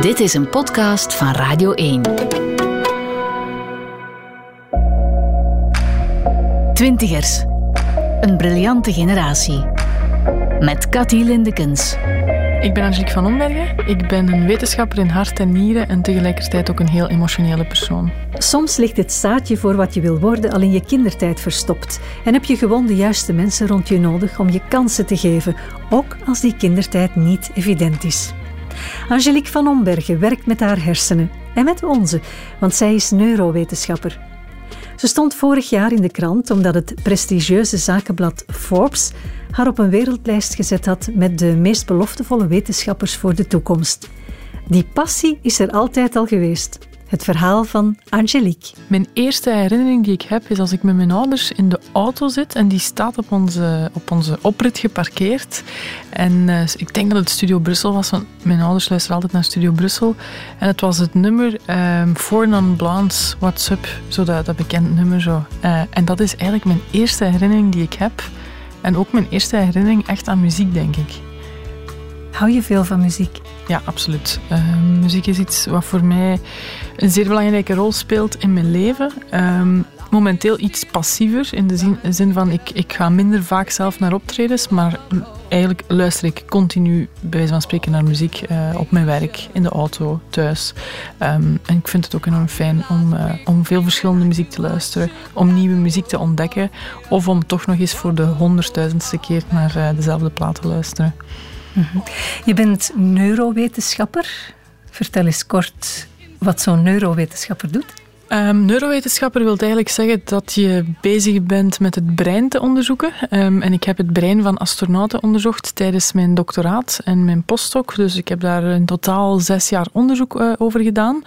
Dit is een podcast van Radio 1. Twintigers. Een briljante generatie. Met Cathy Lindekens. Ik ben Angelique van Ombergen. Ik ben een wetenschapper in hart en nieren en tegelijkertijd ook een heel emotionele persoon. Soms ligt het zaadje voor wat je wil worden al in je kindertijd verstopt. En heb je gewoon de juiste mensen rond je nodig om je kansen te geven, ook als die kindertijd niet evident is. Angelique van Ombergen werkt met haar hersenen en met onze, want zij is neurowetenschapper. Ze stond vorig jaar in de krant omdat het prestigieuze zakenblad Forbes haar op een wereldlijst gezet had met de meest beloftevolle wetenschappers voor de toekomst. Die passie is er altijd al geweest. Het verhaal van Angelique. Mijn eerste herinnering die ik heb is als ik met mijn ouders in de auto zit en die staat op onze, op onze oprit geparkeerd. En uh, ik denk dat het Studio Brussel was, want mijn ouders luisteren altijd naar Studio Brussel. En het was het nummer um, Four Non Blondes, What's Up, zo dat, dat bekend nummer zo. Uh, en dat is eigenlijk mijn eerste herinnering die ik heb. En ook mijn eerste herinnering echt aan muziek, denk ik. Hou je veel van muziek? Ja, absoluut. Uh, muziek is iets wat voor mij een zeer belangrijke rol speelt in mijn leven. Uh, momenteel iets passiever, in de zin, van ik, ik ga minder vaak zelf naar optredens, maar eigenlijk luister ik continu, bij wijze van spreken, naar muziek uh, op mijn werk, in de auto, thuis. Um, en ik vind het ook enorm fijn om, uh, om veel verschillende muziek te luisteren, om nieuwe muziek te ontdekken, of om toch nog eens voor de honderdduizendste keer naar uh, dezelfde plaat te luisteren. -hmm. Je bent neurowetenschapper. Vertel eens kort wat zo'n neurowetenschapper doet. Um, neurowetenschapper wil eigenlijk zeggen dat je bezig bent met het brein te onderzoeken. Um, en ik heb het brein van astronauten onderzocht tijdens mijn doctoraat en mijn postdoc. Dus ik heb daar in totaal zes jaar onderzoek uh, over gedaan.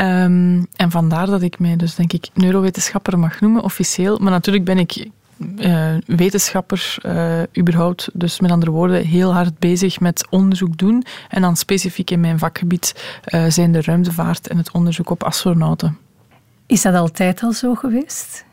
Um, en vandaar dat ik mij dus denk ik neurowetenschapper mag noemen, officieel. Maar natuurlijk ben ik uh, wetenschapper uh, überhaupt. Dus met andere woorden, heel hard bezig met onderzoek doen. En dan specifiek in mijn vakgebied uh, zijn de ruimtevaart en het onderzoek op astronauten. Is dat altijd al zo geweest?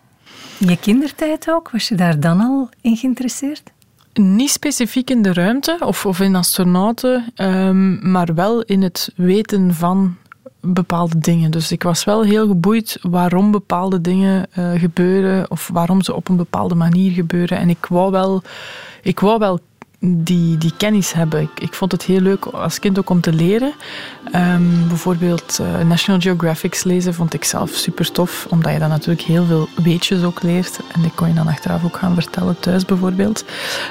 In je kindertijd ook? Was je daar dan al in geïnteresseerd? Niet specifiek in de ruimte of, of in astronauten, um, maar wel in het weten van bepaalde dingen. Dus ik was wel heel geboeid waarom bepaalde dingen uh, gebeuren of waarom ze op een bepaalde manier gebeuren. En ik wou wel, ik wou wel die, die kennis hebben. Ik, ik vond het heel leuk als kind ook om te leren. Um, bijvoorbeeld uh, National Geographic lezen vond ik zelf super tof, omdat je dan natuurlijk heel veel weetjes ook leert. En die kon je dan achteraf ook gaan vertellen thuis bijvoorbeeld.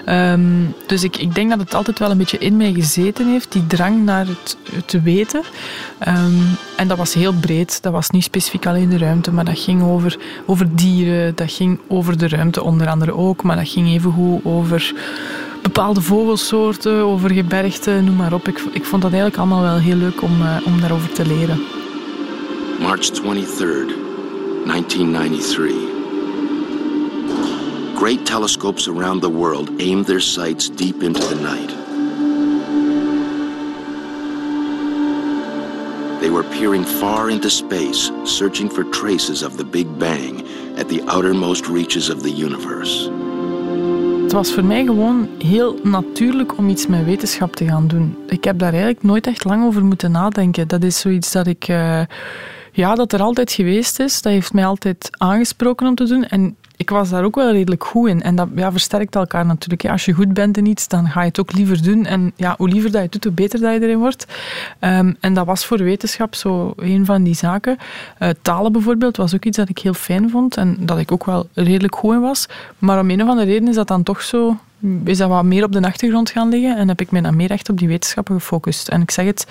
Um, dus ik, ik denk dat het altijd wel een beetje in mij gezeten heeft, die drang naar het, te weten. Um, en dat was heel breed. Dat was niet specifiek alleen de ruimte, maar dat ging over, over dieren, dat ging over de ruimte onder andere ook, maar dat ging evengoed over bepaalde vogelsoorten, over gebergten, noem maar op. Ik, ik vond dat eigenlijk allemaal wel heel leuk om, uh, om daarover te leren. March 23rd, 1993. Great telescopes around the world aimed their sights deep into the night. They were peering far into space, searching for traces of the Big Bang at the outermost reaches of the universe. Het was voor mij gewoon heel natuurlijk om iets met wetenschap te gaan doen. Ik heb daar eigenlijk nooit echt lang over moeten nadenken. Dat is zoiets dat ik... Uh, ja, dat er altijd geweest is. Dat heeft mij altijd aangesproken om te doen. En ik was daar ook wel redelijk goed in. En dat ja, versterkt elkaar natuurlijk. Als je goed bent in iets, dan ga je het ook liever doen. En ja, hoe liever dat je het doet, hoe beter dat je erin wordt. Um, en dat was voor wetenschap zo een van die zaken. Uh, talen bijvoorbeeld was ook iets dat ik heel fijn vond. En dat ik ook wel redelijk goed in was. Maar om een of andere reden is dat dan toch zo is dat wat meer op de achtergrond gaan liggen en heb ik mij dan meer echt op die wetenschappen gefocust. En ik zeg het,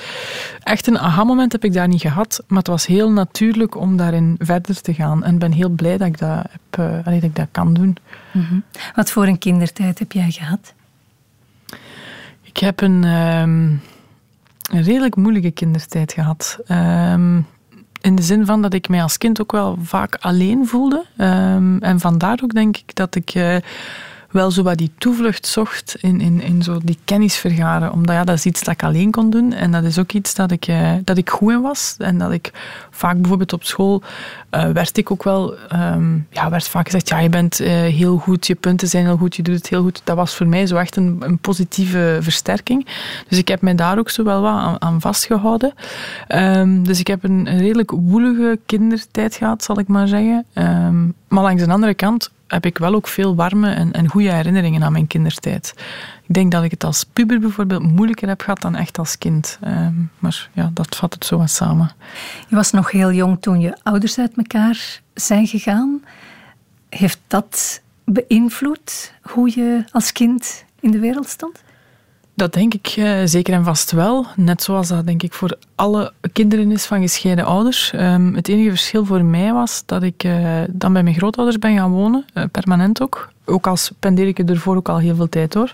echt een aha-moment heb ik daar niet gehad, maar het was heel natuurlijk om daarin verder te gaan. En ben heel blij dat ik dat, heb, uh, dat, ik dat kan doen. Mm-hmm. Wat voor een kindertijd heb jij gehad? Ik heb een, um, een redelijk moeilijke kindertijd gehad. Um, in de zin van dat ik mij als kind ook wel vaak alleen voelde. Um, en vandaar ook denk ik dat ik... Uh, wel zo wat die toevlucht zocht in, in, in zo die kennis vergaren. Omdat ja, dat is iets dat ik alleen kon doen. En dat is ook iets dat ik, uh, dat ik goed in was. En dat ik vaak bijvoorbeeld op school uh, werd ik ook wel... Um, ja, werd vaak gezegd, ja, je bent uh, heel goed, je punten zijn heel goed, je doet het heel goed. Dat was voor mij zo echt een, een positieve versterking. Dus ik heb mij daar ook zo wel wat aan, vastgehouden. Um, dus ik heb een, een, redelijk woelige kindertijd gehad, zal ik maar zeggen. Um, maar langs de andere kant heb ik wel ook veel warme en, en goede herinneringen aan mijn kindertijd. Ik denk dat ik het als puber bijvoorbeeld moeilijker heb gehad dan echt als kind. Um, maar ja, dat vat het zo wat samen. Je was nog heel jong toen je ouders uit elkaar zijn gegaan. Heeft dat beïnvloed hoe je als kind in de wereld stond? Dat denk ik uh, zeker en vast wel. Net zoals dat denk ik voor alle kinderen is van gescheiden ouders. Um, het enige verschil voor mij was dat ik uh, dan bij mijn grootouders ben gaan wonen, uh, permanent ook. Ook al spendeer ik ervoor ook al heel veel tijd hoor.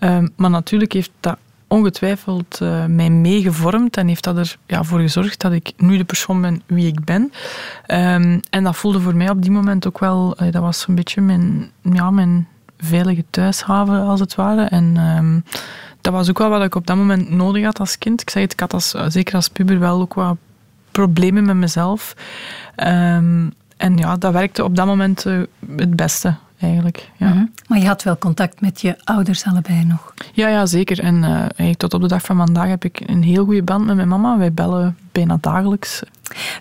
Um, maar natuurlijk heeft dat ongetwijfeld mij meegevormd en heeft dat ervoor ja, voor gezorgd dat ik nu de persoon ben wie ik ben. Um, en dat voelde voor mij op die moment ook wel, dat was een beetje mijn, ja, mijn veilige thuishaven als het ware. En dat was ook wel wat ik op dat moment nodig had als kind. Ik zeg het, ik had als, zeker als puber wel ook wat problemen met mezelf. Um, en ja, dat werkte op dat moment uh, het beste eigenlijk. Ja. Mm -hmm. Maar je had wel contact met je ouders allebei nog? Ja, ja zeker. En uh, tot op de dag van vandaag heb ik een heel goede band met mijn mama. Wij bellen bijna dagelijks.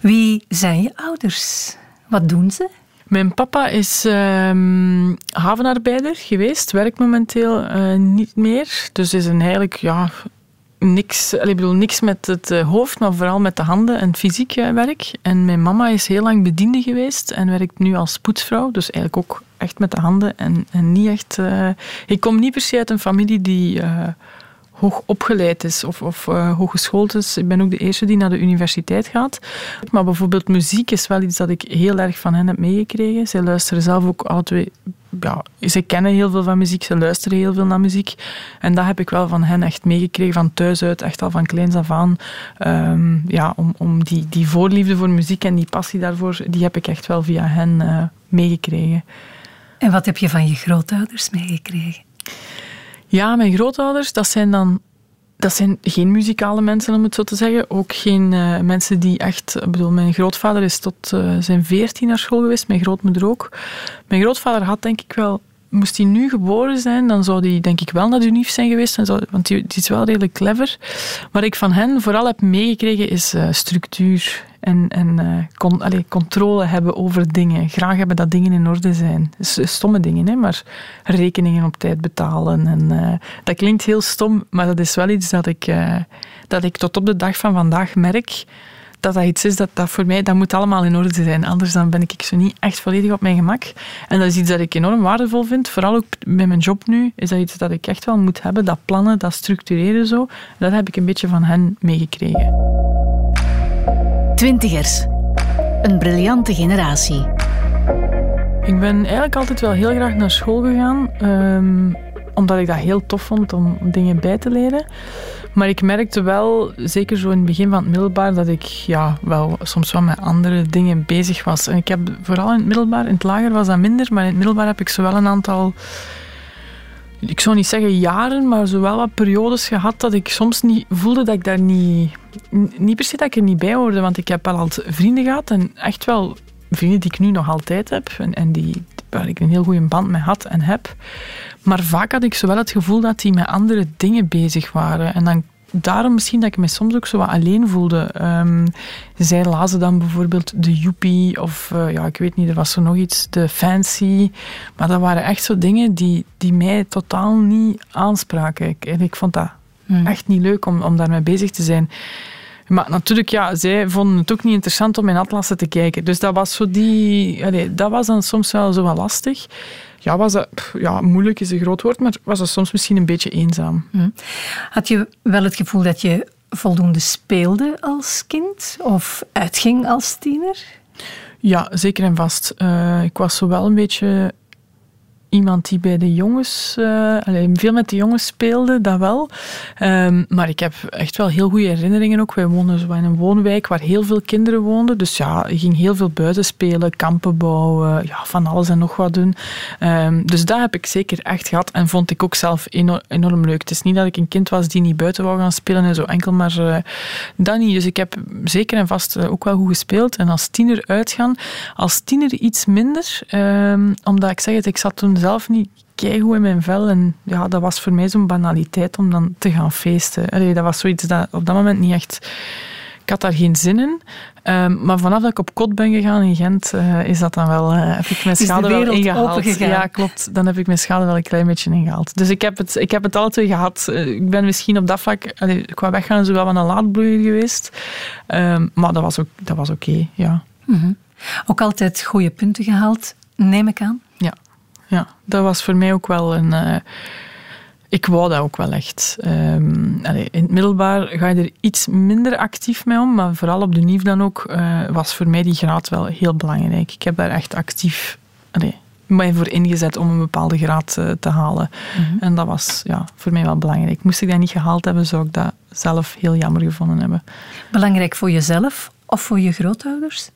Wie zijn je ouders? Wat doen ze? Mijn papa is um, havenarbeider geweest, werkt momenteel uh, niet meer. Dus is een eigenlijk ja, niks, ik bedoel, niks met het hoofd, maar vooral met de handen en fysiek werk. En mijn mama is heel lang bediende geweest en werkt nu als poetsvrouw. Dus eigenlijk ook echt met de handen en, en niet echt... Ik kom niet per se uit een familie die... hoog opgeleid is of, of uh, hooggeschoold is. Ik ben ook de eerste die naar de universiteit gaat. Maar bijvoorbeeld muziek is wel iets dat ik heel erg van hen heb meegekregen. Zij luisteren zelf ook twee... Ja, ze kennen heel veel van muziek, ze luisteren heel veel naar muziek. En dat heb ik wel van hen echt meegekregen, van thuis uit, echt al van kleins af aan. Um, ja, om, om die, die voorliefde voor muziek en die passie daarvoor, die heb ik echt wel via hen uh, meegekregen. En wat heb je van je grootouders meegekregen? Ja, mijn grootouders, dat zijn dan dat zijn geen muzikale mensen, om het zo te zeggen. Ook geen uh, mensen die echt... Ik bedoel, mijn grootvader is tot uh, zijn veertien naar school geweest, mijn grootmoeder ook. Mijn grootvader had denk ik wel... Moest hij nu geboren zijn, dan zou hij denk ik wel naar de UNIF zijn geweest. Want die, die, is wel redelijk clever. Wat ik van hen vooral heb meegekregen is uh, structuur en, en con, allez, controle hebben over dingen. Graag hebben dat dingen in orde zijn. Stomme dingen, hè, maar rekeningen op tijd betalen. En, uh, dat klinkt heel stom, maar dat is wel iets dat ik, dat ik tot op de dag van vandaag merk. Dat dat iets is dat, dat voor mij, dat moet allemaal in orde zijn. Anders dan ben ik zo niet echt volledig op mijn gemak. En dat is iets dat ik enorm waardevol vind. Vooral ook met mijn job nu, is dat iets dat ik echt wel moet hebben. Dat plannen, dat structureren zo. Dat heb ik een beetje van hen meegekregen. Twintigers. Een briljante generatie. Ik ben eigenlijk altijd wel heel graag naar school gegaan, um, omdat ik dat heel tof vond om dingen bij te leren. Maar ik merkte wel, zeker zo in het begin van het middelbaar, dat ik ja, wel soms wel met andere dingen bezig was. En ik heb vooral in het middelbaar, in het lager was dat minder, maar in het middelbaar heb ik zowel een aantal ik zou niet zeggen jaren, maar zowel wat periodes gehad dat ik soms niet voelde dat ik daar niet, niet per se dat ik er niet bij hoorde. Want ik heb wel altijd vrienden gehad en echt wel vrienden die ik nu nog altijd heb en, en die, waar ik een heel goede band mee had en heb. Maar vaak had ik zowel het gevoel dat die met andere dingen bezig waren. En dan daarom misschien dat ik me soms ook zo wat alleen voelde. Um, zij lazen dan bijvoorbeeld de Joepie of uh, ja, ik weet niet, er was er nog iets, de Fancy. Maar dat waren echt zo dingen die, die mij totaal niet aanspraken. Ik, en ik vond dat hmm. echt niet leuk om, om daarmee bezig te zijn. Maar natuurlijk, ja, zij vonden het ook niet interessant om in atlassen te kijken. Dus dat was zo die... Dat was dan soms wel zo wat lastig ja, was dat, ja, moeilijk is een groot woord, maar was dat soms misschien een beetje eenzaam. Hm. Had je wel het gevoel dat je voldoende speelde als kind of uitging als tiener? Ja, zeker en vast. Uh, ik was zo wel een beetje iemand die bij de jongens, uh, veel met de jongens speelde, dat wel. Ehm, maar ik heb echt wel heel goede herinneringen ook. Wij woonden zo in een woonwijk waar heel veel kinderen woonden. Dus ja, ik ging heel veel buiten spelen, kampen bouwen, ja, van alles en nog wat doen. Um, dus dat heb ik zeker echt gehad en vond ik ook zelf enorm, leuk. Het is niet dat ik een kind was die niet buiten wou gaan spelen en zo enkel, maar uh, dat niet. Dus ik heb zeker en vast uh, ook wel goed gespeeld. En als tiener uitgaan, als tiener iets minder, um, omdat ik zeg het, ik zat toen zelf niet keigoed in mijn vel. En ja, dat was voor mij zo'n banaliteit om dan te gaan feesten. Allee, dat was zoiets dat op dat moment niet echt... Ik had daar geen zin in. Um, maar vanaf dat ik op kot ben gegaan in Gent, uh, is dat dan wel, uh, heb ik mijn schade wel ingehaald. Ja, klopt. Dan heb ik mijn schade wel een klein beetje ingehaald. Dus ik heb het, ik heb het altijd gehad. Uh, ik ben misschien op dat vlak, allee, qua weggaan, zo wel een laadbloeier geweest. Um, maar dat was, ook, dat was oké, okay, ja. Mm -hmm. Ook altijd goede punten gehaald, neem ik aan. Ja, dat was voor mij ook wel een uh, ik wou dat ook wel echt. Um, in het middelbaar ga je er iets minder actief mee om, maar vooral op de NIF dan ook, uh, was voor mij die graad wel heel belangrijk. Ik heb daar echt actief allee, mij voor ingezet om een bepaalde graad uh, te halen. Mm -hmm. En dat was ja, voor mij wel belangrijk. Moest ik dat niet gehaald hebben, zou ik dat zelf heel jammer gevonden hebben. Belangrijk voor jezelf of voor je grootouders?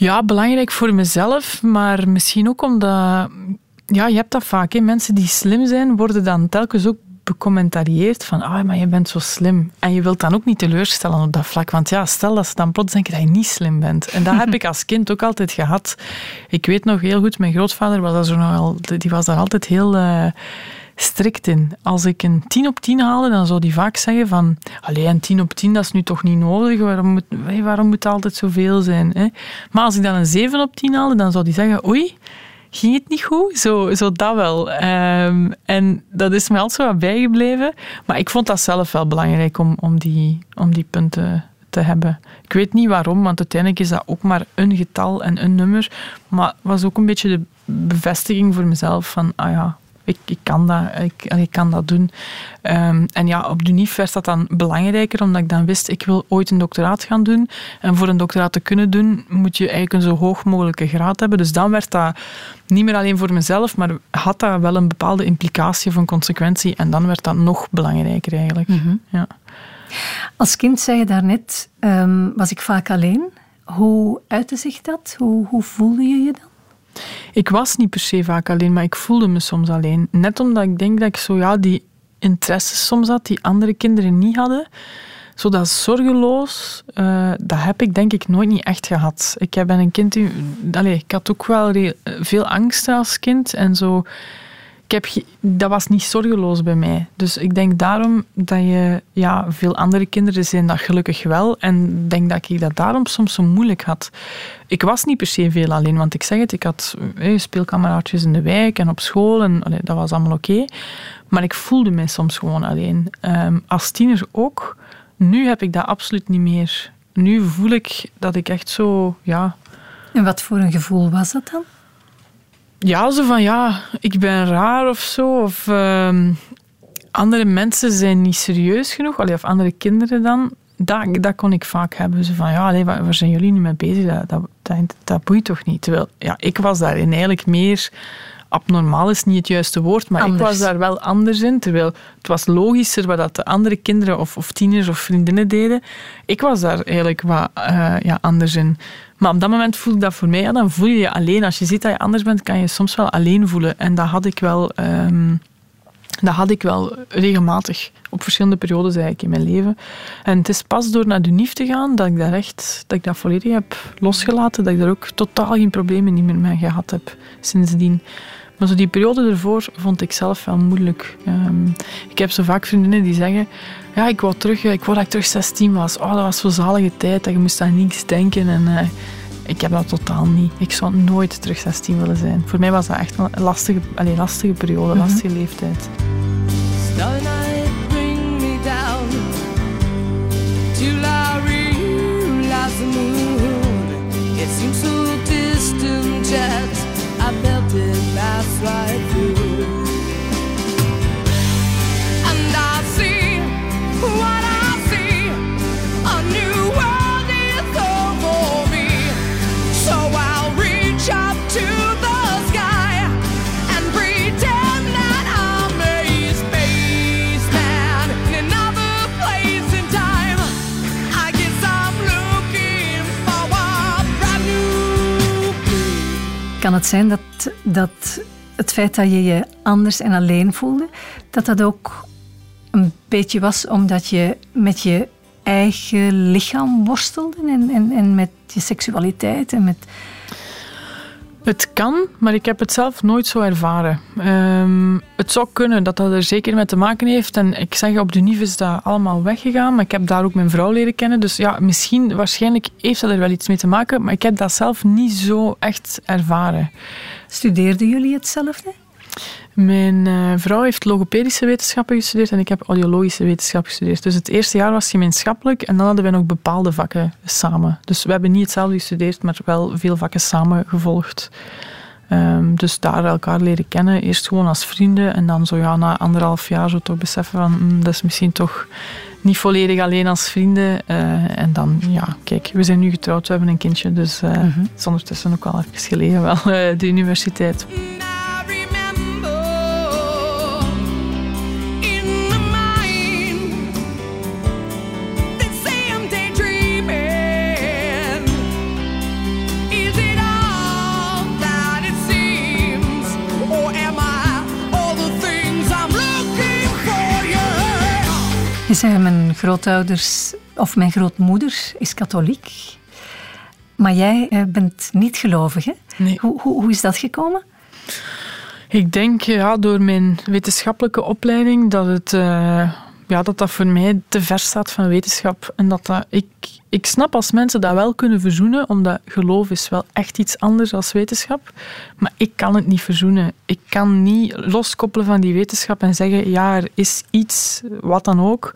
Ja, belangrijk voor mezelf, maar misschien ook omdat ja, je hebt dat vaak. Hè. Mensen die slim zijn, worden dan telkens ook becommentarieerd van ah, maar je bent zo slim. En je wilt dan ook niet teleurstellen op dat vlak. Want ja, stel dat ze dan plots denken dat je niet slim bent. En dat heb ik als kind ook altijd gehad. Ik weet nog heel goed, mijn grootvader was, daar, nogal, die was daar altijd heel... Uh, strikt in. Als ik een 10 op 10 haalde, dan zou die vaak zeggen van allee, een 10 op 10, dat is nu toch niet nodig, waarom moet, waarom moet het altijd zoveel zijn? Hè? Maar als ik dan een 7 op 10 haalde, dan zou die zeggen oei, ging het niet goed? Zo, zo dat wel. Um, en dat is me altijd zo wat bijgebleven. Maar ik vond dat zelf wel belangrijk om, om, die, om die punten te hebben. Ik weet niet waarom, want uiteindelijk is dat ook maar een getal en een nummer. Maar het was ook een beetje de bevestiging voor mezelf van, ah ja, ik, ik, kan, dat, ik, ik kan dat doen. Um, en ja, op de NIF werd dat dan belangrijker, omdat ik dan wist, ik wil ooit een doctoraat gaan doen. En voor een doctoraat te kunnen doen, moet je eigenlijk een zo hoog mogelijke graad hebben. Dus dan werd dat niet meer alleen voor mezelf, maar had dat wel een bepaalde implicatie of een consequentie. En dan werd dat nog belangrijker eigenlijk. Mm -hmm. ja. Als kind zei je daarnet, um, was ik vaak alleen. Hoe uitte zich dat? Hoe, hoe voelde je je dan? Ik was niet per se vaak alleen, maar ik voelde me soms alleen. Net omdat ik denk dat ik zo ja, die interesses soms had die andere kinderen niet hadden. Zo dat zorgeloos, uh, dat heb ik denk ik nooit niet echt gehad. Ik ben een kind die... Ik had ook wel veel angst als kind en zo ik heb, dat was niet zorgeloos bij mij. Dus ik denk daarom dat je, ja, veel andere kinderen zijn dat gelukkig wel. En denk dat ik dat daarom soms zo moeilijk had. Ik was niet per se veel alleen, want ik zeg het, ik had hey, speelkameraadjes in de wijk en op school en dat was allemaal oké. Maar ik voelde mij soms gewoon alleen. Um, als tiener ook. Nu heb ik dat absoluut niet meer. Nu voel ik dat ik echt zo, ja. En wat voor een gevoel was dat dan? Ja, zo van ja, ik ben raar of zo. Of uh, andere mensen zijn niet serieus genoeg. Of andere kinderen dan. Dat, dat kon ik vaak hebben. Zo van ja, allee, waar, zijn jullie nu mee bezig? Dat, dat, dat, dat boeit toch niet? Terwijl ja, ik was daarin eigenlijk meer abnormaal is niet het juiste woord, maar anders. ik was daar wel anders in. Terwijl het was logischer wat dat de andere kinderen of, of tieners of vriendinnen deden. Ik was daar eigenlijk wat uh, ja, anders in. Maar op dat moment voelde dat voor mij, ja, dan voel je je alleen. Als je ziet dat je anders bent, kan je soms wel alleen voelen. En dat had ik wel, um, dat had ik wel regelmatig. Op verschillende periodes eigenlijk in mijn leven. En het is pas door naar de NIF te gaan dat ik dat echt, dat ik dat volledig heb losgelaten. Dat ik daar ook totaal geen problemen meer mee gehad heb sindsdien. Maar zo die periode ervoor vond ik zelf wel moeilijk. Um, ik heb zo vaak vriendinnen die zeggen... Ja, ik wou, terug, ik wou dat ik terug 16 was. Oh, dat was zo'n zalige tijd. Dat je moest aan niks denken. En uh, ik heb dat totaal niet. Ik zou nooit terug 16 willen zijn. Voor mij was dat echt een lastige, allez, lastige periode, mm -hmm. lastige leeftijd. Zijn dat, dat het feit dat je je anders en alleen voelde, dat dat ook een beetje was omdat je met je eigen lichaam worstelde en, en, en met je seksualiteit en met het kan, maar ik heb het zelf nooit zo ervaren. Um, het zou kunnen dat dat er zeker mee te maken heeft. En ik zeg, op de NIF is dat allemaal weggegaan, maar ik heb daar ook mijn vrouw leren kennen. Dus ja, misschien, waarschijnlijk heeft dat er wel iets mee te maken, maar ik heb dat zelf niet zo echt ervaren. Studeerden jullie hetzelfde? Mijn uh, vrouw heeft logopedische wetenschappen gestudeerd en ik heb audiologische wetenschappen gestudeerd. Dus het eerste jaar was gemeenschappelijk en dan hadden we nog bepaalde vakken samen. Dus we hebben niet hetzelfde gestudeerd, maar wel veel vakken samen gevolgd. Um, dus daar elkaar leren kennen. Eerst gewoon als vrienden en dan zo ja, na anderhalf jaar zo toch beseffen van mm, dat is misschien toch niet volledig alleen als vrienden. Uh, en dan, ja, kijk, we zijn nu getrouwd, we hebben een kindje, dus uh, mm -hmm. het is ondertussen ook al even gelegen wel, de universiteit. Zei, mijn grootouders of mijn grootmoeder is katholiek. Maar jij eh, bent niet gelovig, hè? Nee. Hoe, hoe, hoe is dat gekomen? Ik denk ja, door mijn wetenschappelijke opleiding dat het... Uh, ja, dat dat voor mij te ver staat van wetenschap. En dat, dat ik, ik snap als mensen dat wel kunnen verzoenen, omdat geloof is wel echt iets anders dan wetenschap. Maar ik kan het niet verzoenen. Ik kan niet loskoppelen van die wetenschap en zeggen, ja, er is iets, wat dan ook,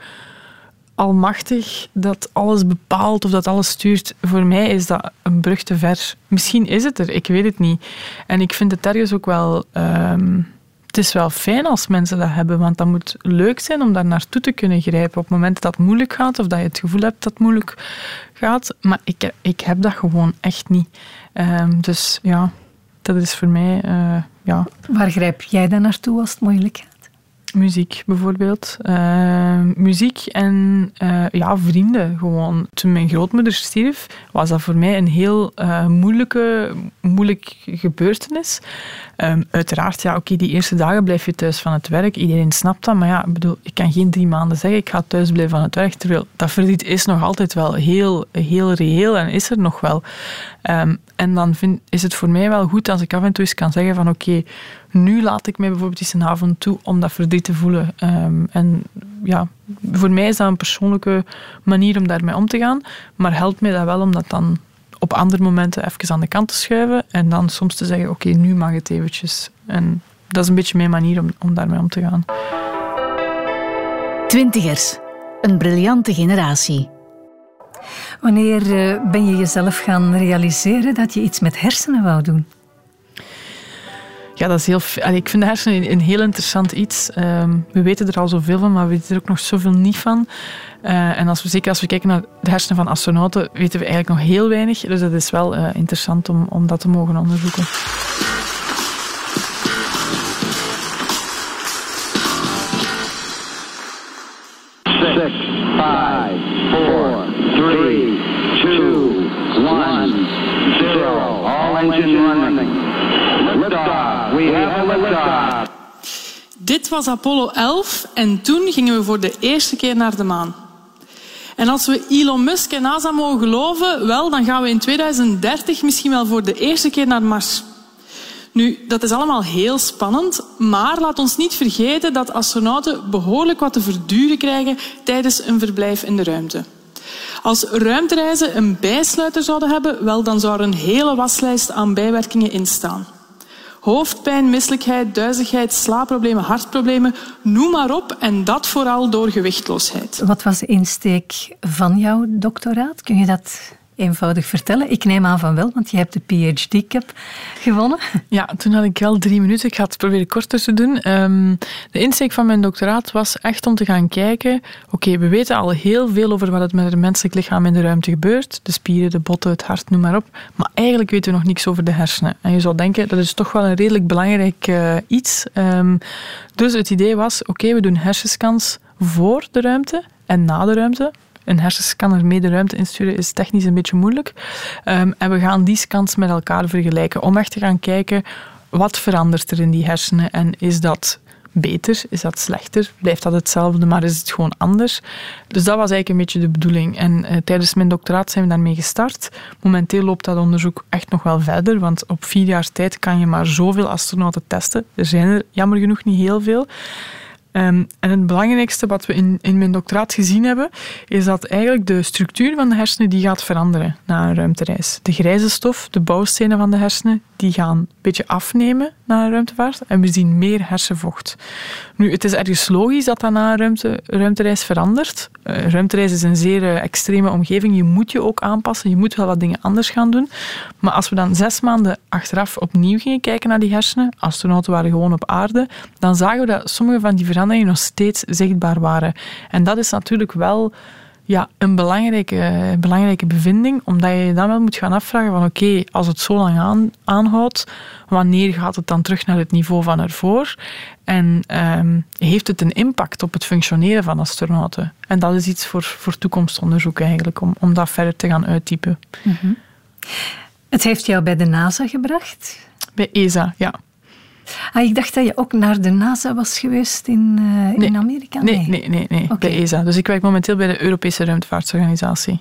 almachtig, dat alles bepaalt of dat alles stuurt. Voor mij is dat een brug te ver. Misschien is het er, ik weet het niet. En ik vind het ergens ook wel... Ehm, het is wel fijn als mensen dat hebben, want dat moet leuk zijn om daar naartoe te kunnen grijpen op het moment dat het moeilijk gaat of dat je het gevoel hebt dat het moeilijk gaat. Maar ik, ik heb dat gewoon echt niet. Um, dus ja, dat is voor mij. Uh, ja. Waar grijp jij dan naartoe als het moeilijk gaat? Muziek bijvoorbeeld. Uh, muziek en uh, ja, vrienden gewoon. Toen mijn grootmoeder stierf, was dat voor mij een heel uh, moeilijke, moeilijk gebeurtenis. Um, uiteraard, ja, oké, die eerste dagen blijf je thuis van het werk. Iedereen snapt dat. Maar ja, ik bedoel, ik kan geen drie maanden zeggen, ik ga thuis blijven van het werk. Terwijl dat verdriet is nog altijd wel heel, heel reëel en is er nog wel. Um, en dan vind, is het voor mij wel goed als ik af en toe eens kan zeggen van oké, nu laat ik mij bijvoorbeeld eens een avond toe om dat verdriet te voelen. Um, en ja, voor mij is dat een persoonlijke manier om daarmee om te gaan. Maar helpt mij dat wel om dat dan op andere momenten even aan de kant te schuiven. En dan soms te zeggen, oké, nu mag het eventjes. En dat is een beetje mijn manier om, om daarmee om te gaan. Twintigers. Een briljante generatie. Wanneer eh, ben je jezelf gaan realiseren dat je iets met hersenen wou doen? Ja, dat is heel. Ik vind de hersenen een heel interessant iets. Ehm, we weten er al zoveel van, maar we weten er ook nog zoveel niet van. Uh, en als we, zeker als we kijken naar de hersenen van astronauten, weten we eigenlijk nog heel weinig. Dus dat is wel uh, interessant om, om dat te mogen onderzoeken. Was Apollo 11 en toen gingen we voor de eerste keer naar de maan. En als we Elon Musk en NASA mogen geloven, wel, dan gaan we in 2030 misschien wel voor de eerste keer naar Mars. Nu, dat is allemaal heel spannend, maar laat ons niet vergeten dat astronauten behoorlijk wat te verduren krijgen tijdens een verblijf in de ruimte. Als ruimtereizen een bijsluiter zouden hebben, wel, dan zou er een hele waslijst aan bijwerkingen in staan. Hoofdpijn, misselijkheid, duizigheid, slaapproblemen, hartproblemen, noem maar op. En dat vooral door gewichtloosheid. Wat was de insteek van jouw doctoraat? Kun je dat eenvoudig vertellen? Ik neem aan van wel, want je hebt de PhD Cup gewonnen. Ja, toen had ik wel drie minuten. Ik ga het proberen korter te doen. Um, de insteek van mijn doctoraat was echt om te gaan kijken. Oké, we weten al heel veel over wat het met het menselijk lichaam in de ruimte gebeurt. De spieren, de botten, het hart, noem maar op. Maar eigenlijk weten we nog niks over de hersenen. En je zou denken, dat is toch wel een redelijk belangrijk uh, iets. Um, dus het idee was, oké, we doen hersenscans voor de ruimte en na de ruimte een hersenscanner mee de ruimte insturen is technisch een beetje moeilijk. Um, en we gaan die scans met elkaar vergelijken om echt te gaan kijken wat verandert er in die hersenen en is dat beter? Is dat slechter? Blijft dat hetzelfde, maar is het gewoon anders? Dus dat was eigenlijk een beetje de bedoeling. En uh, tijdens mijn doctoraat zijn we daarmee gestart. Momenteel loopt dat onderzoek echt nog wel verder, want op vier jaar tijd kan je maar zoveel astronauten testen. Er zijn er jammer genoeg niet heel veel. Um, en het belangrijkste wat we in, in mijn doctoraat gezien hebben, is dat eigenlijk de structuur van de hersenen die gaat veranderen na een ruimtereis. De grijze stof, de bouwstenen van de hersenen, die gaan een beetje afnemen na een ruimtevaart en we zien meer hersenvocht. Nu, het is ergens logisch dat dat na een ruimte, ruimtereis verandert. Uh, ruimtereis is een zeer uh, extreme omgeving. Je moet je ook aanpassen. Je moet wel wat dingen anders gaan doen. Maar als we dan zes maanden achteraf opnieuw gingen kijken naar die hersenen, astronauten waren gewoon op aarde, dan zagen we dat sommige van die veranderingen nog steeds zichtbaar waren. En dat is natuurlijk wel ja, een belangrijke, belangrijke bevinding, omdat je je dan wel moet gaan afvragen van oké, als het zo lang aan, aanhoudt, wanneer gaat het dan terug naar het niveau van ervoor? En ehm, heeft het een impact op het functioneren van astronauten? En dat is iets voor, voor toekomstonderzoek eigenlijk, om, om dat verder te gaan uittypen. Mm Het heeft jou bij de NASA gebracht? Bij ESA, ja. Ah, ik dacht dat je ook naar de NASA was geweest in, uh, in Amerika. Nee, nee, nee, nee, okay. bij ESA. Dus ik werk momenteel bij de Europese Ruimtevaartorganisatie.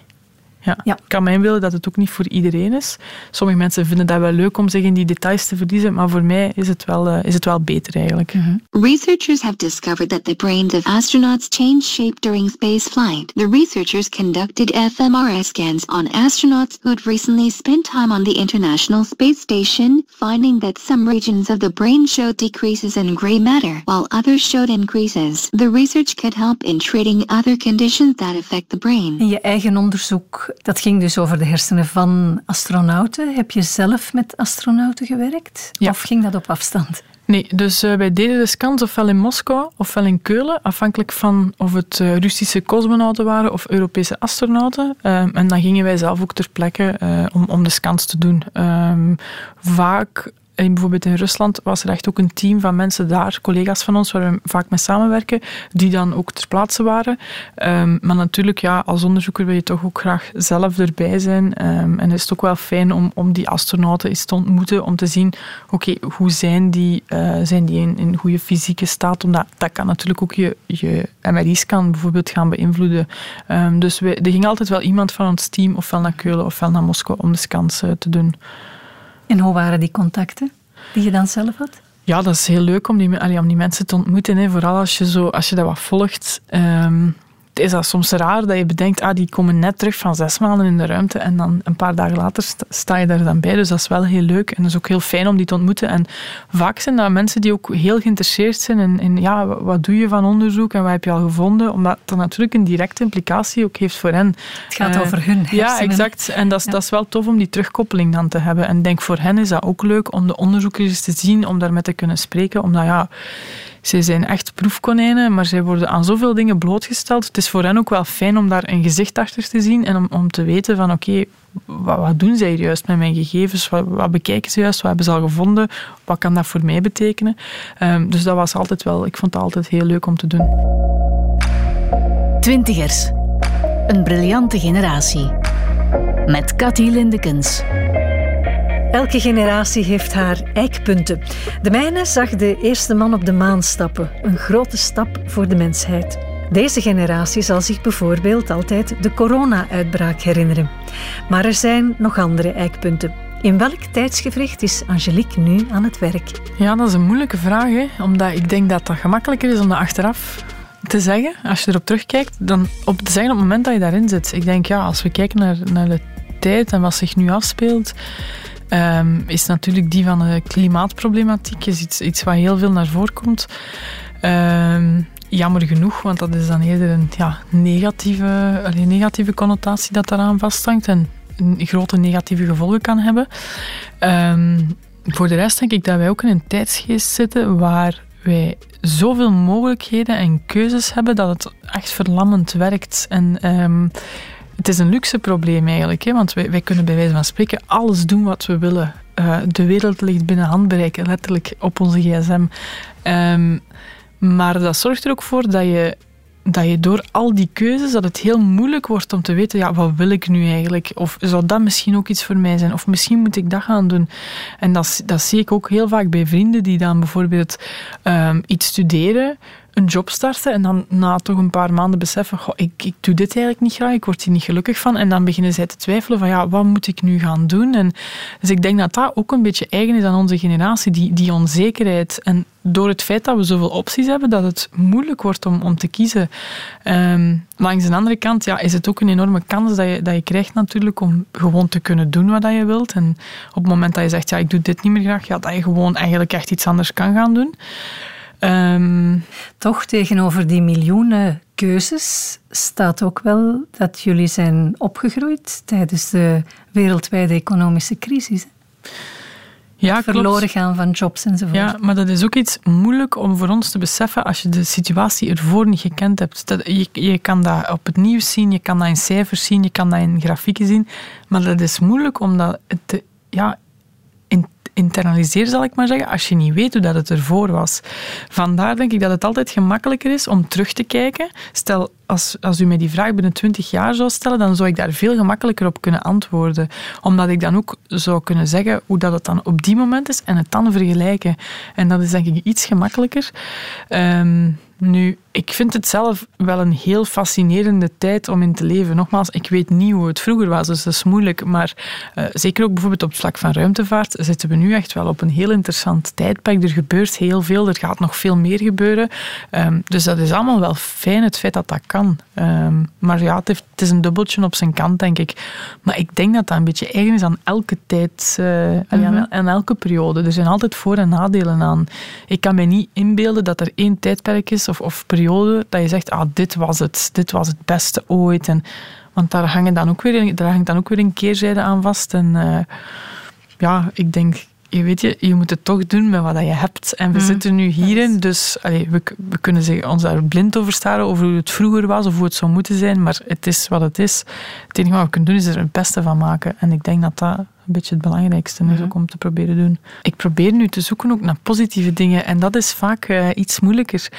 Ja. ja. Ik kan mij inbeelden dat het ook niet voor iedereen is. Sommige mensen vinden dat wel leuk om zich in die details te verliezen, maar voor mij is het wel, uh, is het wel beter eigenlijk. Mm -hmm. Researchers have discovered that the brains of astronauts change shape during spaceflight. The researchers conducted fMRI scans on astronauts who had recently spent time on the International Space Station, finding that some regions of the brain showed decreases in gray matter, while others showed increases. The research could help in treating other conditions that affect the brain. In je eigen onderzoek dat ging dus over de hersenen van astronauten. Heb je zelf met astronauten gewerkt? Ja. Of ging dat op afstand? Nee, dus uh, wij deden de scans ofwel in Moskou ofwel in Keulen, afhankelijk van of het uh, Russische cosmonauten waren of Europese astronauten. Um, en dan gingen wij zelf ook ter plekke uh, om, om de scans te doen. Um, vaak en bijvoorbeeld in Rusland was er echt ook een team van mensen daar, collega's van ons, waar we vaak mee samenwerken, die dan ook ter plaatse waren. Um, maar natuurlijk, ja, als onderzoeker wil je toch ook graag zelf erbij zijn. Um, en is het ook wel fijn om, om die astronauten eens te ontmoeten, om te zien, oké, hoe zijn die? Uh, zijn die in, in goede fysieke staat? Omdat dat kan natuurlijk ook je, je MRI-scan bijvoorbeeld gaan beïnvloeden. Um, dus we, er ging altijd wel iemand van ons team, ofwel naar Keulen ofwel naar Moskou, om de scans uh, te doen. En hoe waren die contacten die je dan zelf had? Ja, dat is heel leuk om die, die mensen te ontmoeten. Hè. Vooral als je, zo, als je dat wat volgt. Het is dat soms raar dat je bedenkt, ah, die komen net terug van zes maanden in de ruimte en dan een paar dagen later sta je daar dan bij. Dus dat is wel heel leuk en dat is ook heel fijn om die te ontmoeten. En vaak zijn dat mensen die ook heel geïnteresseerd zijn in, in ja, wat doe je van onderzoek en wat heb je al gevonden? Omdat dat natuurlijk een directe implicatie ook heeft voor hen. Het gaat uh, over hun hersenen. Ja, exact. En dat is, ja. dat is wel tof om die terugkoppeling dan te hebben. En ik denk voor hen is dat ook leuk om de onderzoekers te zien, om daarmee te kunnen spreken. Omdat ja zij zijn echt proefkonijnen, maar zij worden aan zoveel dingen blootgesteld. Het is voor hen ook wel fijn om daar een gezicht achter te zien en om, om te weten van oké, wat, wat, doen zij juist met mijn gegevens? Wat, bekijken ze juist? Wat hebben ze al gevonden? Wat kan dat voor mij betekenen? Um, dus dat was altijd wel, ik vond het altijd heel leuk om te doen. Twintigers. Een briljante generatie. Met Cathy Lindekens. Elke generatie heeft haar eikpunten. De mijne zag de eerste man op de maan stappen. Een grote stap voor de mensheid. Deze generatie zal zich bijvoorbeeld altijd de corona-uitbraak herinneren. Maar er zijn nog andere eikpunten. In welk tijdsgevricht is Angelique nu aan het werk? Ja, dat is een moeilijke vraag. Omdat ik denk dat dat gemakkelijker is om dat achteraf te zeggen. Als je erop terugkijkt, dan op te zeggen op het moment dat je daarin zit. Ik denk, ja, als we kijken naar, naar de tijd en wat zich nu afspeelt um, is natuurlijk die van de klimaatproblematiek. is iets, iets wat heel veel naar voren komt. Um, jammer genoeg, want dat is dan eerder een ja, negatieve, negatieve connotatie dat daaraan vasthangt en grote negatieve gevolgen kan hebben. Um, voor de rest denk ik dat wij ook in een tijdsgeest zitten waar wij zoveel mogelijkheden en keuzes hebben dat het echt verlammend werkt. En het is een luxe probleem eigenlijk, hè, want wij, wij kunnen bij wijze van spreken alles doen wat we willen. Uh, de wereld ligt binnen handbereik, letterlijk op onze gsm. Um, maar dat zorgt er ook voor dat je dat je door al die keuzes, dat het heel moeilijk wordt om te weten, ja, wat wil ik nu eigenlijk? Of zou dat misschien ook iets voor mij zijn? Of misschien moet ik dat gaan doen. En dat, dat zie ik ook heel vaak bij vrienden die dan bijvoorbeeld um, iets studeren een job starten en dan na toch een paar maanden beseffen, goh, ik, ik doe dit eigenlijk niet graag, ik word hier niet gelukkig van. En dan beginnen zij te twijfelen van, ja, wat moet ik nu gaan doen? En dus ik denk dat dat ook een beetje eigen is aan onze generatie, die, die onzekerheid. En door het feit dat we zoveel opties hebben, dat het moeilijk wordt om, om te kiezen. Um, langs de andere kant ja, is het ook een enorme kans dat je, dat je krijgt natuurlijk om gewoon te kunnen doen wat je wilt. En op het moment dat je zegt, ja, ik doe dit niet meer graag, ja, dat je gewoon eigenlijk echt iets anders kan gaan doen. Um, Toch tegenover die miljoenen keuzes staat ook wel dat jullie zijn opgegroeid tijdens de wereldwijde economische crisis. Ja, Verloren gaan van jobs enzovoort. Ja, maar dat is ook iets moeilijk om voor ons te beseffen als je de situatie ervoor niet gekend hebt. Dat, je, je kan dat op het nieuws zien, je kan dat in cijfers zien, je kan dat in grafieken zien. Maar dat is moeilijk om dat te, ja, internaliseer, zal ik maar zeggen, als je niet weet hoe dat het ervoor was. Vandaar denk ik dat het altijd gemakkelijker is om terug te kijken. Stel, als, als u mij die vraag binnen 20 jaar zou stellen, dan zou ik daar veel gemakkelijker op kunnen antwoorden. Omdat ik dan ook zou kunnen zeggen hoe dat het dan op die moment is en het dan vergelijken. En dat is denk ik iets gemakkelijker. Um, nu, ik vind het zelf wel een heel fascinerende tijd om in te leven. Nogmaals, ik weet niet hoe het vroeger was, dus dat is moeilijk. Maar uh, zeker ook bijvoorbeeld op het vlak van ruimtevaart zitten we nu echt wel op een heel interessant tijdperk. Er gebeurt heel veel, er gaat nog veel meer gebeuren. Um, dus dat is allemaal wel fijn, het feit dat dat kan. Um, maar ja, het, heeft, het, is een dubbeltje op zijn kant, denk ik. Maar ik denk dat dat een beetje eigen is aan elke tijd, uh, mm -hmm. aan, aan elke periode. Er zijn altijd voor- en nadelen aan. Ik kan me niet inbeelden dat er één tijdperk is of, of periode dat je zegt, ah, dit was het, dit was het beste ooit. En, want daar, hangen dan ook weer, daar hangt dan ook weer een keerzijde aan vast. En uh, ja, ik denk, je weet je, je moet het toch doen met wat je hebt. En we mm. zitten nu hierin, dus allee, we, we kunnen zich, ons daar blind over staren, over hoe het vroeger was of hoe het zou moeten zijn, maar het is wat het is. Het enige wat we kunnen doen is er het beste van maken. En ik denk dat dat een beetje het belangrijkste is ook om te proberen doen. Ik probeer nu te zoeken ook naar positieve dingen en dat is vaak uh, iets moeilijker.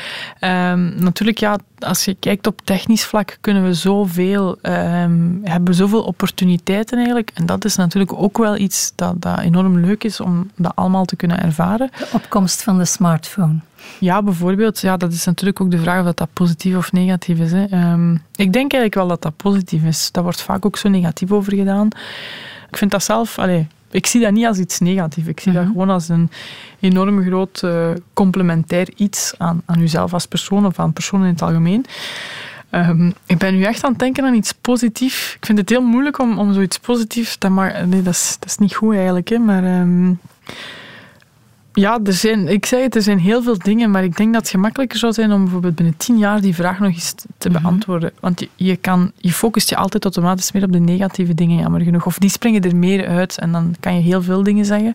Um, natuurlijk, ja, als je kijkt op technisch vlak kunnen we zoveel, um, hebben we zoveel opportuniteiten eigenlijk. En dat is natuurlijk ook wel iets dat, dat enorm leuk is om dat allemaal te kunnen ervaren. De opkomst van de smartphone. Ja, bijvoorbeeld. Ja, dat is natuurlijk ook de vraag of dat positief of negatief is. Hè. Um, ik denk eigenlijk wel dat dat positief is. Daar wordt vaak ook zo negatief over gedaan. Ik vind dat zelf... Allez, ik zie dat niet als iets negatiefs. Ik zie dat mhm. gewoon als een enorm groot uh, complementair iets aan, aan uzelf als persoon of aan personen in het algemeen. Um, ik ben nu echt aan het denken aan iets positiefs. Ik vind het heel moeilijk om, om zoiets positiefs te maken. Nee, dat is, dat is niet goed eigenlijk. Hè, maar um, ja, er zijn, ik zei het, er zijn heel veel dingen, maar ik denk dat het gemakkelijker zou zijn om bijvoorbeeld binnen tien jaar die vraag nog eens te mhm. beantwoorden. Want je, je, kan, je focust je altijd automatisch meer op de negatieve dingen, jammer genoeg. Of die springen er meer uit en dan kan je heel veel dingen zeggen.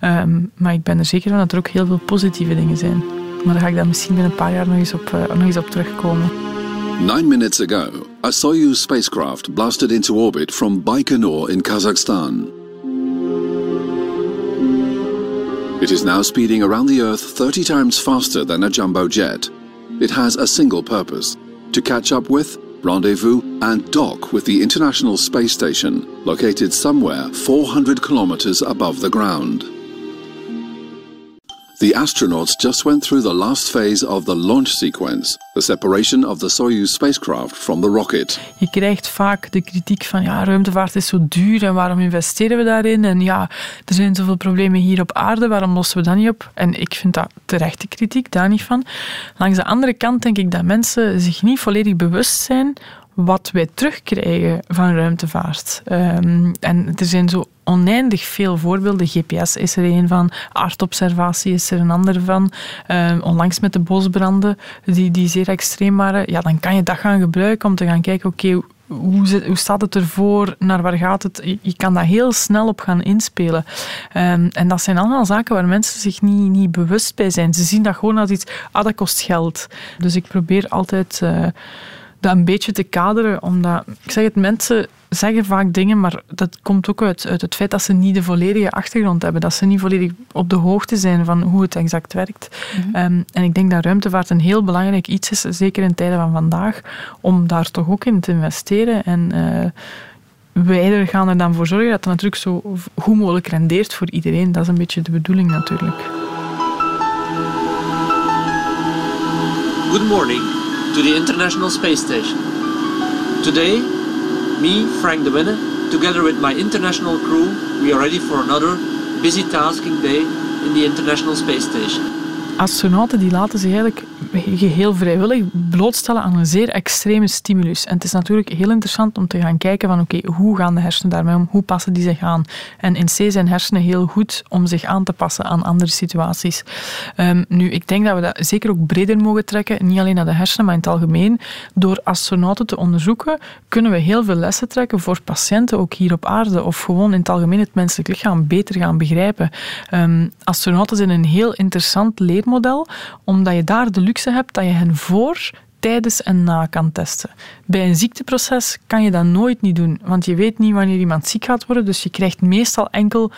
Um, maar ik ben er zeker van dat er ook heel veel positieve dingen zijn. Maar daar ga ik dan misschien binnen een paar jaar nog eens op, uh, nog eens op terugkomen. Nine minutes ago, a Soyuz spacecraft blasted into orbit from Baikonur in Kazakhstan. It is now speeding around the Earth 30 times faster than a jumbo jet. It has a single purpose to catch up with, rendezvous, and dock with the International Space Station, located somewhere 400 kilometers above the ground. The astronauts just went through the last phase of the launch sequence, the separation of the Soyuz spacecraft from the rocket. Je krijgt vaak de kritiek van ja, ruimtevaart is zo duur en waarom investeren we daarin? En ja, er zijn zoveel problemen hier op aarde, waarom lossen we dat niet op? En ik vind dat terechte kritiek, daar niet van. Langs de andere kant denk ik dat mensen zich niet volledig bewust zijn wat wij terugkrijgen van ruimtevaart. Um, en er zijn zo oneindig veel voorbeelden. GPS is er een van, aardobservatie is er een ander van. Um, onlangs met de bosbranden, die, die zeer extreem waren. Ja, dan kan je dat gaan gebruiken om te gaan kijken, oké, hoe, hoe, staat het ervoor? Naar waar gaat het? Je, kan daar heel snel op gaan inspelen. Um, en dat zijn allemaal zaken waar mensen zich niet, niet bewust bij zijn. Ze zien dat gewoon als iets, ah, dat kost geld. Dus ik probeer altijd... Uh, dat een beetje te kaderen, omdat, ik zeg het, mensen zeggen vaak dingen, maar dat komt ook uit, uit het feit dat ze niet de volledige achtergrond hebben, dat ze niet volledig op de hoogte zijn van hoe het exact werkt. Mhm. Ehm, en ik denk dat ruimtevaart een heel belangrijk iets is, zeker in tijden van vandaag, om daar toch ook in te investeren. En uh, wij gaan er dan voor zorgen dat het natuurlijk zo goed mogelijk rendeert voor iedereen. Dat is een beetje de bedoeling natuurlijk. Good morning to the International Space Station. Today Me, Frank de together with my international crew, we are ready for another busy tasking day in the International Space Station. Astronauten die laten zich eigenlijk geheel vrijwillig blootstellen aan een zeer extreme stimulus. En het is natuurlijk heel interessant om te gaan kijken van oké, hoe gaan de hersenen daarmee om? Hoe passen die zich aan? En in C zijn hersenen heel goed om zich aan te passen aan andere situaties. Um, nu, ik denk dat we dat zeker ook breder mogen trekken, niet alleen naar de hersenen, maar in het algemeen. Door astronauten te onderzoeken, kunnen we heel veel lessen trekken voor patiënten, ook hier op aarde, of gewoon in het algemeen het menselijk lichaam beter gaan begrijpen. Um, astronauten zijn een heel interessant leermodel, omdat je daar de luxe hebt dat je hen voor, tijdens en na kan testen. Bij een ziekteproces kan je dat nooit niet doen, want je weet niet wanneer iemand ziek gaat worden, dus je krijgt meestal enkel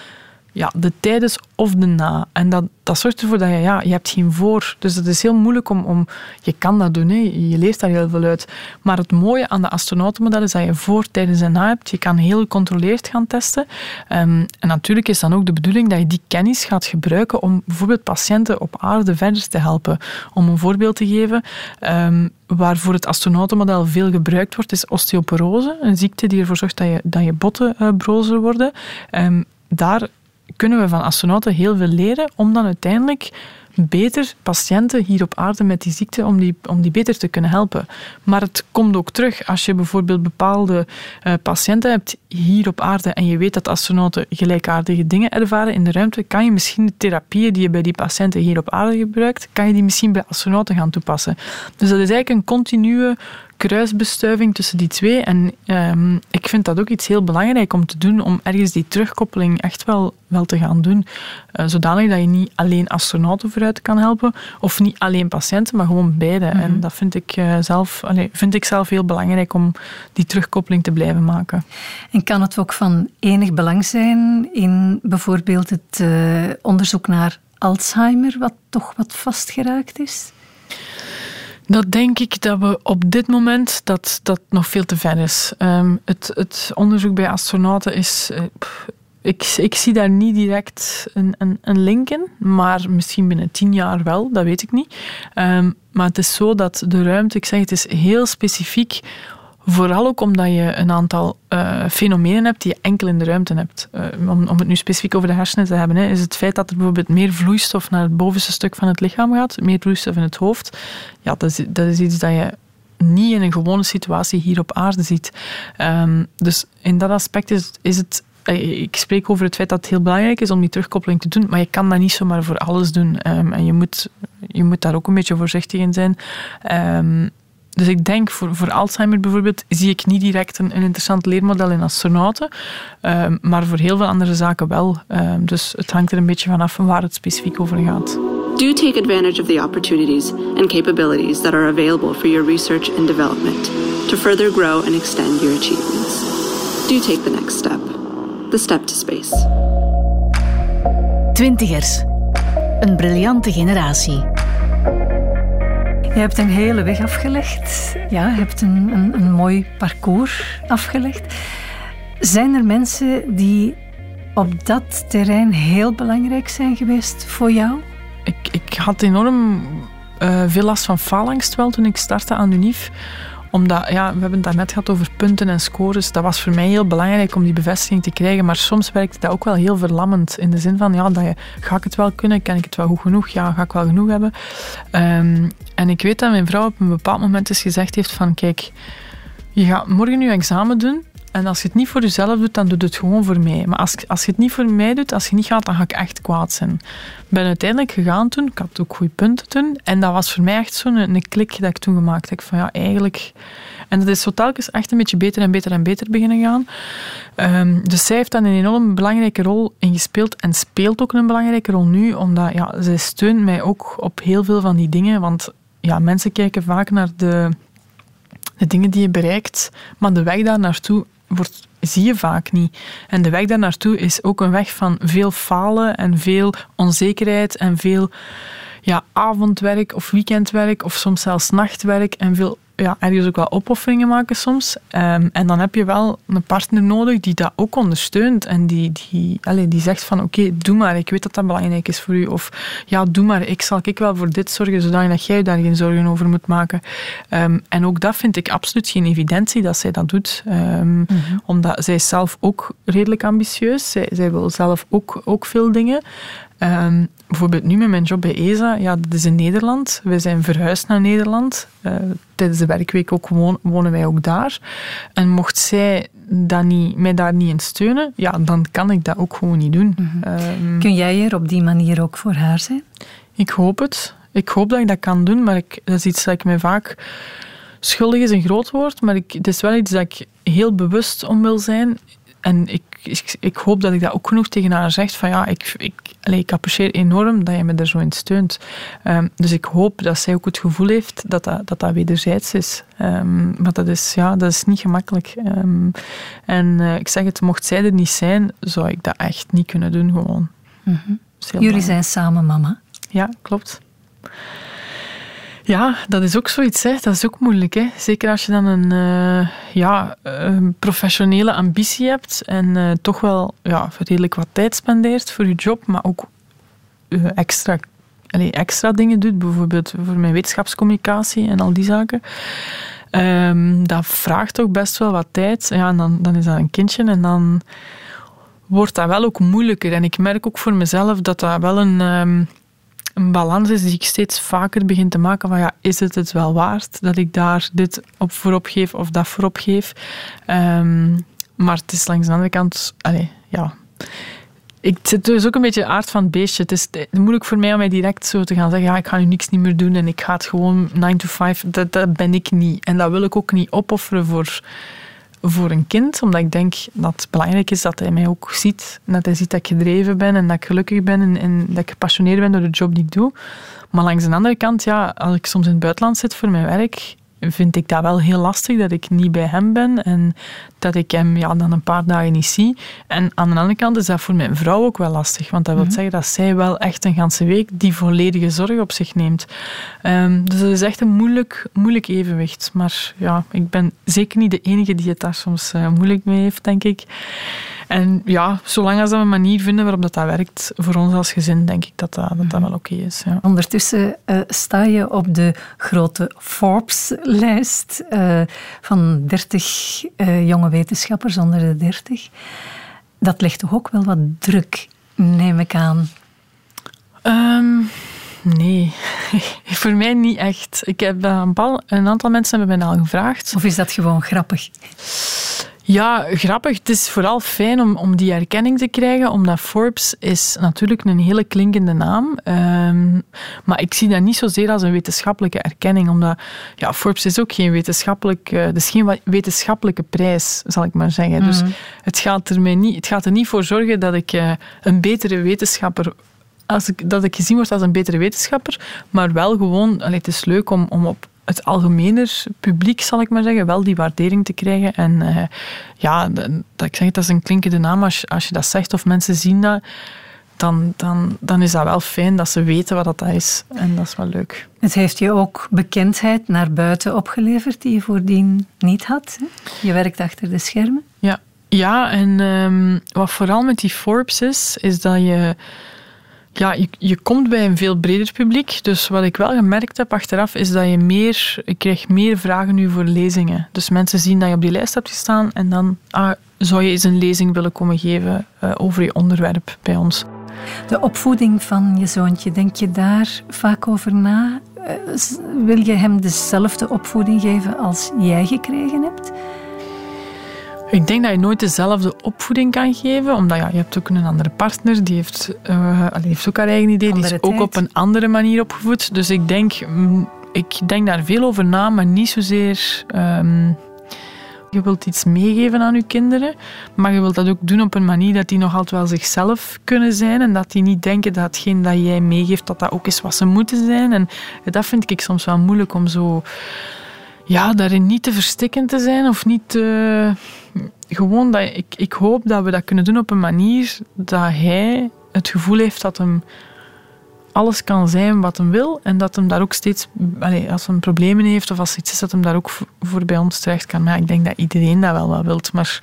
ja, de tijdens of de na. En dat, dat zorgt ervoor dat je, ja, je hebt geen voor. Dus het is heel moeilijk om, om je kan dat doen, hè. je leert daar heel veel uit. Maar het mooie aan de astronautenmodel is dat je voor, tijdens en na hebt. Je kan heel gecontroleerd gaan testen. Um, en natuurlijk is dan ook de bedoeling dat je die kennis gaat gebruiken om bijvoorbeeld patiënten op aarde verder te helpen. Om een voorbeeld te geven, um, waarvoor het astronautenmodel veel gebruikt wordt, is osteoporose. Een ziekte die ervoor zorgt dat je, dat je botten uh, brozer worden. Um, daar kunnen we van astronauten heel veel leren om dan uiteindelijk beter patiënten hier op aarde met die ziekte, om die, om die beter te kunnen helpen. Maar het komt ook terug als je bijvoorbeeld bepaalde uh, patiënten hebt hier op aarde en je weet dat astronauten gelijkaardige dingen ervaren in de ruimte, kan je misschien de therapieën die je bij die patiënten hier op aarde gebruikt, kan je die misschien bij astronauten gaan toepassen. Dus dat is eigenlijk een continue kruisbestuiving tussen die twee. En um, ik vind dat ook iets heel belangrijk om te doen, om ergens die terugkoppeling echt wel, wel te gaan doen. Uh, zodanig dat je niet alleen astronauten vooruit kan helpen, of niet alleen patiënten, maar gewoon beide. En mhm. dat vind ik, uh, zelf, allee, vind ik zelf heel belangrijk om die terugkoppeling te blijven maken. En kan het ook van enig belang zijn in bijvoorbeeld het uh, onderzoek naar Alzheimer, wat toch wat vastgeraakt is? Dat denk ik dat we op dit moment dat dat nog veel te ver is. Um, het, het, onderzoek bij astronauten is. Uh, ik, ik, zie daar niet direct een, een, een, link in, maar misschien binnen tien jaar wel, dat weet ik niet. Um, maar het is zo dat de ruimte, ik zeg het is heel specifiek Vooral ook omdat je een aantal uh, fenomenen hebt die je enkel in de ruimte hebt. Uh, om, om, het nu specifiek over de hersenen te hebben, hè, is het feit dat er bijvoorbeeld meer vloeistof naar het bovenste stuk van het lichaam gaat, meer vloeistof in het hoofd. Ja, dat is, dat is iets dat je niet in een gewone situatie hier op aarde ziet. Um, dus in dat aspect is, is het eh, ik spreek over het feit dat het heel belangrijk is om die terugkoppeling te doen, maar je kan dat niet zomaar voor alles doen. Um, en je moet, je moet daar ook een beetje voorzichtig in zijn. Um, dus ik denk voor, voor Alzheimer bijvoorbeeld zie ik niet direct een, een interessant leermodel in astronauten, uh, maar voor heel veel andere zaken wel. Uh, dus het hangt er een beetje vanaf waar het specifiek over gaat. Do take advantage of the opportunities and capabilities that are available for your research and development to further grow and extend your achievements. Do take the next step, the step to space. Twintigers, een briljante generatie. Je hebt een hele weg afgelegd. Ja, je hebt een, een, een mooi parcours afgelegd. Zijn er mensen die op dat terrein heel belangrijk zijn geweest voor jou? Ik, ik had enorm uh, veel last van faalangst wel toen ik startte aan UNIF omdat, ja, we hebben het daarnet gehad over punten en scores. Dat was voor mij heel belangrijk om die bevestiging te krijgen. Maar soms werkt dat ook wel heel verlammend. In de zin van, ja, dat je, ga ik het wel kunnen? Ken ik het wel goed genoeg? Ja, ga ik wel genoeg hebben? Um, en ik weet dat mijn vrouw op een bepaald moment eens gezegd heeft van, kijk, je gaat morgen je examen doen. En als je het niet voor jezelf doet, dan doe het gewoon voor mij. Maar als, als je het niet voor mij doet, als je niet gaat, dan ga ik echt kwaad zijn. Ik ben uiteindelijk gegaan toen. Ik had ook goede punten toen. En dat was voor mij echt zo'n een, klik dat ik toen gemaakt heb. Van ja, eigenlijk... En dat is zo telkens echt een beetje beter en beter en beter beginnen gaan. Um, dus zij heeft daar een enorm belangrijke rol in gespeeld. En speelt ook een belangrijke rol nu. Omdat ja, zij steunt mij ook op heel veel van die dingen. Want ja, mensen kijken vaak naar de de dingen die je bereikt. Maar de weg daar naartoe wordt, zie je vaak niet. En de weg daar naartoe is ook een weg van veel falen en veel onzekerheid en veel ja, avondwerk of weekendwerk of soms zelfs nachtwerk en veel ja, ergens ook wel opofferingen maken soms. Ehm, en dan heb je wel een partner nodig die dat ook ondersteunt en die, die, allez, die zegt van oké, doe maar, ik weet dat dat belangrijk is voor u. Of ja, doe maar, ik zal ik wel voor dit zorgen, zodat jij daar geen zorgen over moet maken. Ehm, en ook dat vind ik absoluut geen evidentie dat zij dat doet. Um, mm Omdat zij is zelf ook redelijk ambitieus. Zij, zij wil zelf ook, ook veel dingen. Um, bijvoorbeeld nu met mijn job bij ESA, ja, dat is in Nederland. We zijn verhuisd naar Nederland. Uh, tijdens de werkweek ook wonen wij ook daar. En mocht zij dat niet, mij daar niet in steunen, ja, dan kan ik dat ook gewoon niet doen. Mm -hmm. Kun jij er op die manier ook voor haar zijn? Ik hoop het. Ik hoop dat ik dat kan doen, maar ik, dat is iets dat ik mij vaak... Schuldig is een groot woord, maar ik, het is wel iets dat ik heel bewust om wil zijn. En ik, ik, ik, hoop dat ik dat ook genoeg tegen haar zeg. Van ja, ik, ik, allez, ik apprecieer enorm dat je me er zo in steunt. Um, dus ik hoop dat zij ook het gevoel heeft dat dat, dat, dat wederzijds is. Um, maar dat is, ja, dat is niet gemakkelijk. Um, en uh, ik zeg het, mocht zij er niet zijn, zou ik dat echt niet kunnen doen gewoon. Mm -hmm. Jullie zijn samen mama? Ja, klopt. Ja, dat is ook zoiets. Hè. Dat is ook moeilijk. Hè. Zeker als je dan een, uh, ja, professionele ambitie hebt en uh, toch wel ja, redelijk wat tijd spendeert voor je job, maar ook uh, extra, allez, extra dingen doet. Bijvoorbeeld voor mijn wetenschapscommunicatie en al die zaken. Um, dat vraagt toch best wel wat tijd. Ja, en dan, dan is dat een kindje en dan wordt dat wel ook moeilijker. En ik merk ook voor mezelf dat dat wel een... Um, een balans is die ik steeds vaker begin te maken van ja, is het het wel waard dat ik daar dit op voorop geef of dat voorop geef. Um, maar het is langs de andere kant, allez, ja... Ik, het is ook een beetje aard van het beestje. Het is moeilijk voor mij om mij direct zo te gaan zeggen ja, ik ga nu niks niet meer doen en ik ga het gewoon 9 to 5. Dat, dat ben ik niet. En dat wil ik ook niet opofferen voor voor een kind, omdat ik denk dat het belangrijk is dat hij mij ook ziet. Dat hij ziet dat ik gedreven ben en dat ik gelukkig ben en, en dat ik gepassioneerd ben door de job die ik doe. Maar langs de andere kant, ja, als ik soms in het buitenland zit voor mijn werk, vind ik dat wel heel lastig dat ik niet bij hem ben en dat ik hem ja, dan een paar dagen niet zie. En aan de andere kant is dat voor mijn vrouw ook wel lastig, want dat wil mhm. zeggen dat zij wel echt een ganse week die volledige zorg op zich neemt. Um, dus dat is echt een moeilijk, moeilijk evenwicht. Maar ja, ik ben zeker niet de enige die het daar soms uh, moeilijk mee heeft, denk ik. En ja, zolang als we een manier vinden waarop dat, dat werkt voor ons als gezin, denk ik dat dat, dat, dat wel oké is. Ja. Ondertussen uh, sta je op de grote Forbes-lijst uh, van 30 uh, jonge wetenschappers onder de 30. Dat legt toch ook wel wat druk, neem ik aan? Um, nee, voor mij niet echt. Ik heb een aantal mensen hebben mij al gevraagd. Of is dat gewoon grappig? Ja, grappig. Het is vooral fijn om, om die erkenning te krijgen, omdat Forbes is natuurlijk een hele klinkende naam. Um, maar ik zie dat niet zozeer als een wetenschappelijke erkenning, omdat ja, Forbes is ook geen wetenschappelijk, uh, is geen wetenschappelijke prijs, zal ik maar zeggen. Mm. Dus mhm. het gaat, er mij niet, het gaat er niet voor zorgen dat ik uh, een betere wetenschapper als ik, dat ik gezien word als een betere wetenschapper, maar wel gewoon, allee, het is leuk om, om op het algemener publiek, zal ik maar zeggen, wel die waardering te krijgen. En uh, ja, dat, ik zeg, dat is een klinkende naam. Als, als je dat zegt of mensen zien dat, dan, dan, dan is dat wel fijn dat ze weten wat dat is. En dat is wel leuk. Het heeft je ook bekendheid naar buiten opgeleverd die je voordien niet had. Hè? Je werkt achter de schermen. Ja, ja en um, wat vooral met die Forbes is, is dat je ja, je, je komt bij een veel breder publiek. Dus wat ik wel gemerkt heb achteraf, is dat je meer... Ik meer vragen nu voor lezingen. Dus mensen zien dat je op die lijst hebt gestaan en dan ah, zou je eens een lezing willen komen geven uh, over je onderwerp bij ons. De opvoeding van je zoontje, denk je daar vaak over na? Uh, wil je hem dezelfde opvoeding geven als jij gekregen hebt? Ik denk dat je nooit dezelfde opvoeding kan geven, omdat ja, je hebt ook een andere partner, die heeft, uh, die heeft ook haar eigen idee, die is ook op een andere manier opgevoed. Dus ik denk, mm, ik denk daar veel over na, maar niet zozeer... Um, je wilt iets meegeven aan je kinderen, maar je wilt dat ook doen op een manier dat die nog altijd wel zichzelf kunnen zijn en dat die niet denken dat hetgeen dat jij meegeeft, dat dat ook is wat ze moeten zijn. En dat vind ik soms wel moeilijk om zo ja, daarin niet te verstikkend te zijn of niet te... Gewoon dat ik, ik hoop dat we dat kunnen doen op een manier dat hij het gevoel heeft dat hem alles kan zijn wat hem wil en dat hem daar ook steeds, allez, als hij problemen heeft of als iets is, dat hem daar ook voor bij ons terecht kan. Maar ik denk dat iedereen dat wel wat wilt. Maar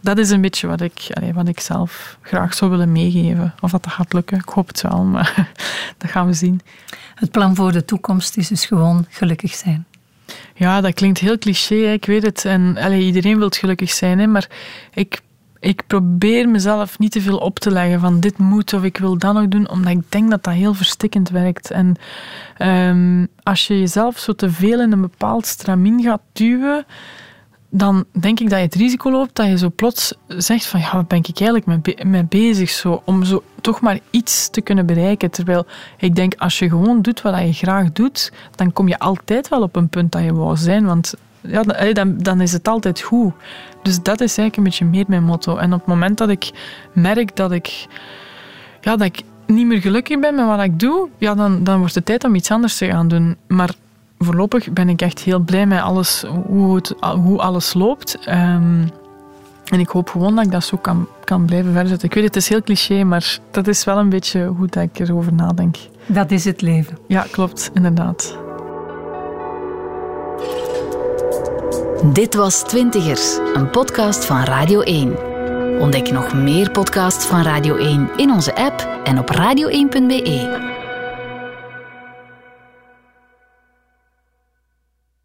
dat is een beetje wat ik, allez, wat ik zelf graag zou willen meegeven. Of dat dat gaat lukken, ik hoop het wel, maar dat gaan we zien. Het plan voor de toekomst is dus gewoon gelukkig zijn. Ja, dat klinkt heel cliché, ik weet het. En allez, iedereen wil gelukkig zijn, hè, maar ik ik probeer mezelf niet te veel op te leggen van dit moet of ik wil dat nog doen, omdat ik denk dat dat heel verstikkend werkt. En um, als je jezelf zo te veel in een bepaald stramien gaat duwen, dan denk ik dat je het risico loopt dat je zo plots zegt van ja, wat ben ik eigenlijk mee, bezig zo, om zo toch maar iets te kunnen bereiken. Terwijl ik denk, als je gewoon doet wat je graag doet, dan kom je altijd wel op een punt dat je wou zijn, want ja, dan, dan is het altijd goed. Dus dat is eigenlijk een beetje meer mijn motto. En op het moment dat ik merk dat ik, ja, dat ik niet meer gelukkig ben met wat ik doe, ja, dan, dan wordt het tijd om iets anders te gaan doen. Maar voorlopig ben ik echt heel blij met alles, hoe, het, hoe alles loopt. Ehm, en ik hoop gewoon dat ik dat zo kan, kan blijven verzetten. Ik weet, het is heel cliché, maar dat is wel een beetje hoe dat ik erover nadenk. Dat is het leven. Ja, klopt, inderdaad. Dit was Twintigers, een podcast van Radio 1. Ontdek nog meer podcasts van Radio 1 in onze app en op radio1.be.